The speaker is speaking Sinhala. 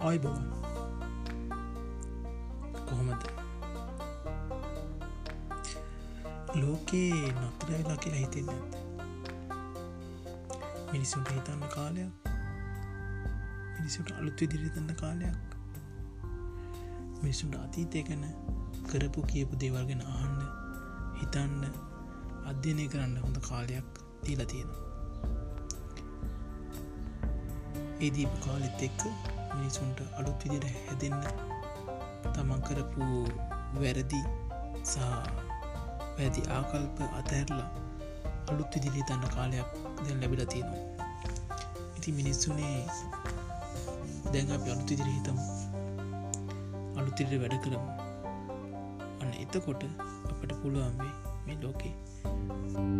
ආයිබවන් කොහොමද? ලෝකයේ නතරවෙලා කියලා හිතෙන්න ඇත මිනිසුන්ට හිතන්න කාලයක්. මිනිසුට අලුත් විදිරිතන්න කාලයක්. මිනිසුන්ට අතීතය ගැන කරපු කියපු දේවල්ගෙන අහන්න හිතන්න අධ්‍යනය කරන්න හොඳ කාලයක් දීලා තියෙනවා. ඒ දීපු කාලෙත් එක්ක මිනිසුන්ට අලුත් විදිට හැදෙන්න තමන් කරපු වැරදි සහ වැදි ආකල්ප අතැරලා අලුත් විදිලි තන්න කාලයක් දැන් ලැබිල තියෙනවා. ඉති මිනිස්සුනේ දැන් අප අලුත් ඉදිරි හිතමු. අලුතිට වැඩ කරමු. අන්න එතකොට අපට පුළුවන්වේ මේ ලෝකේ Thank you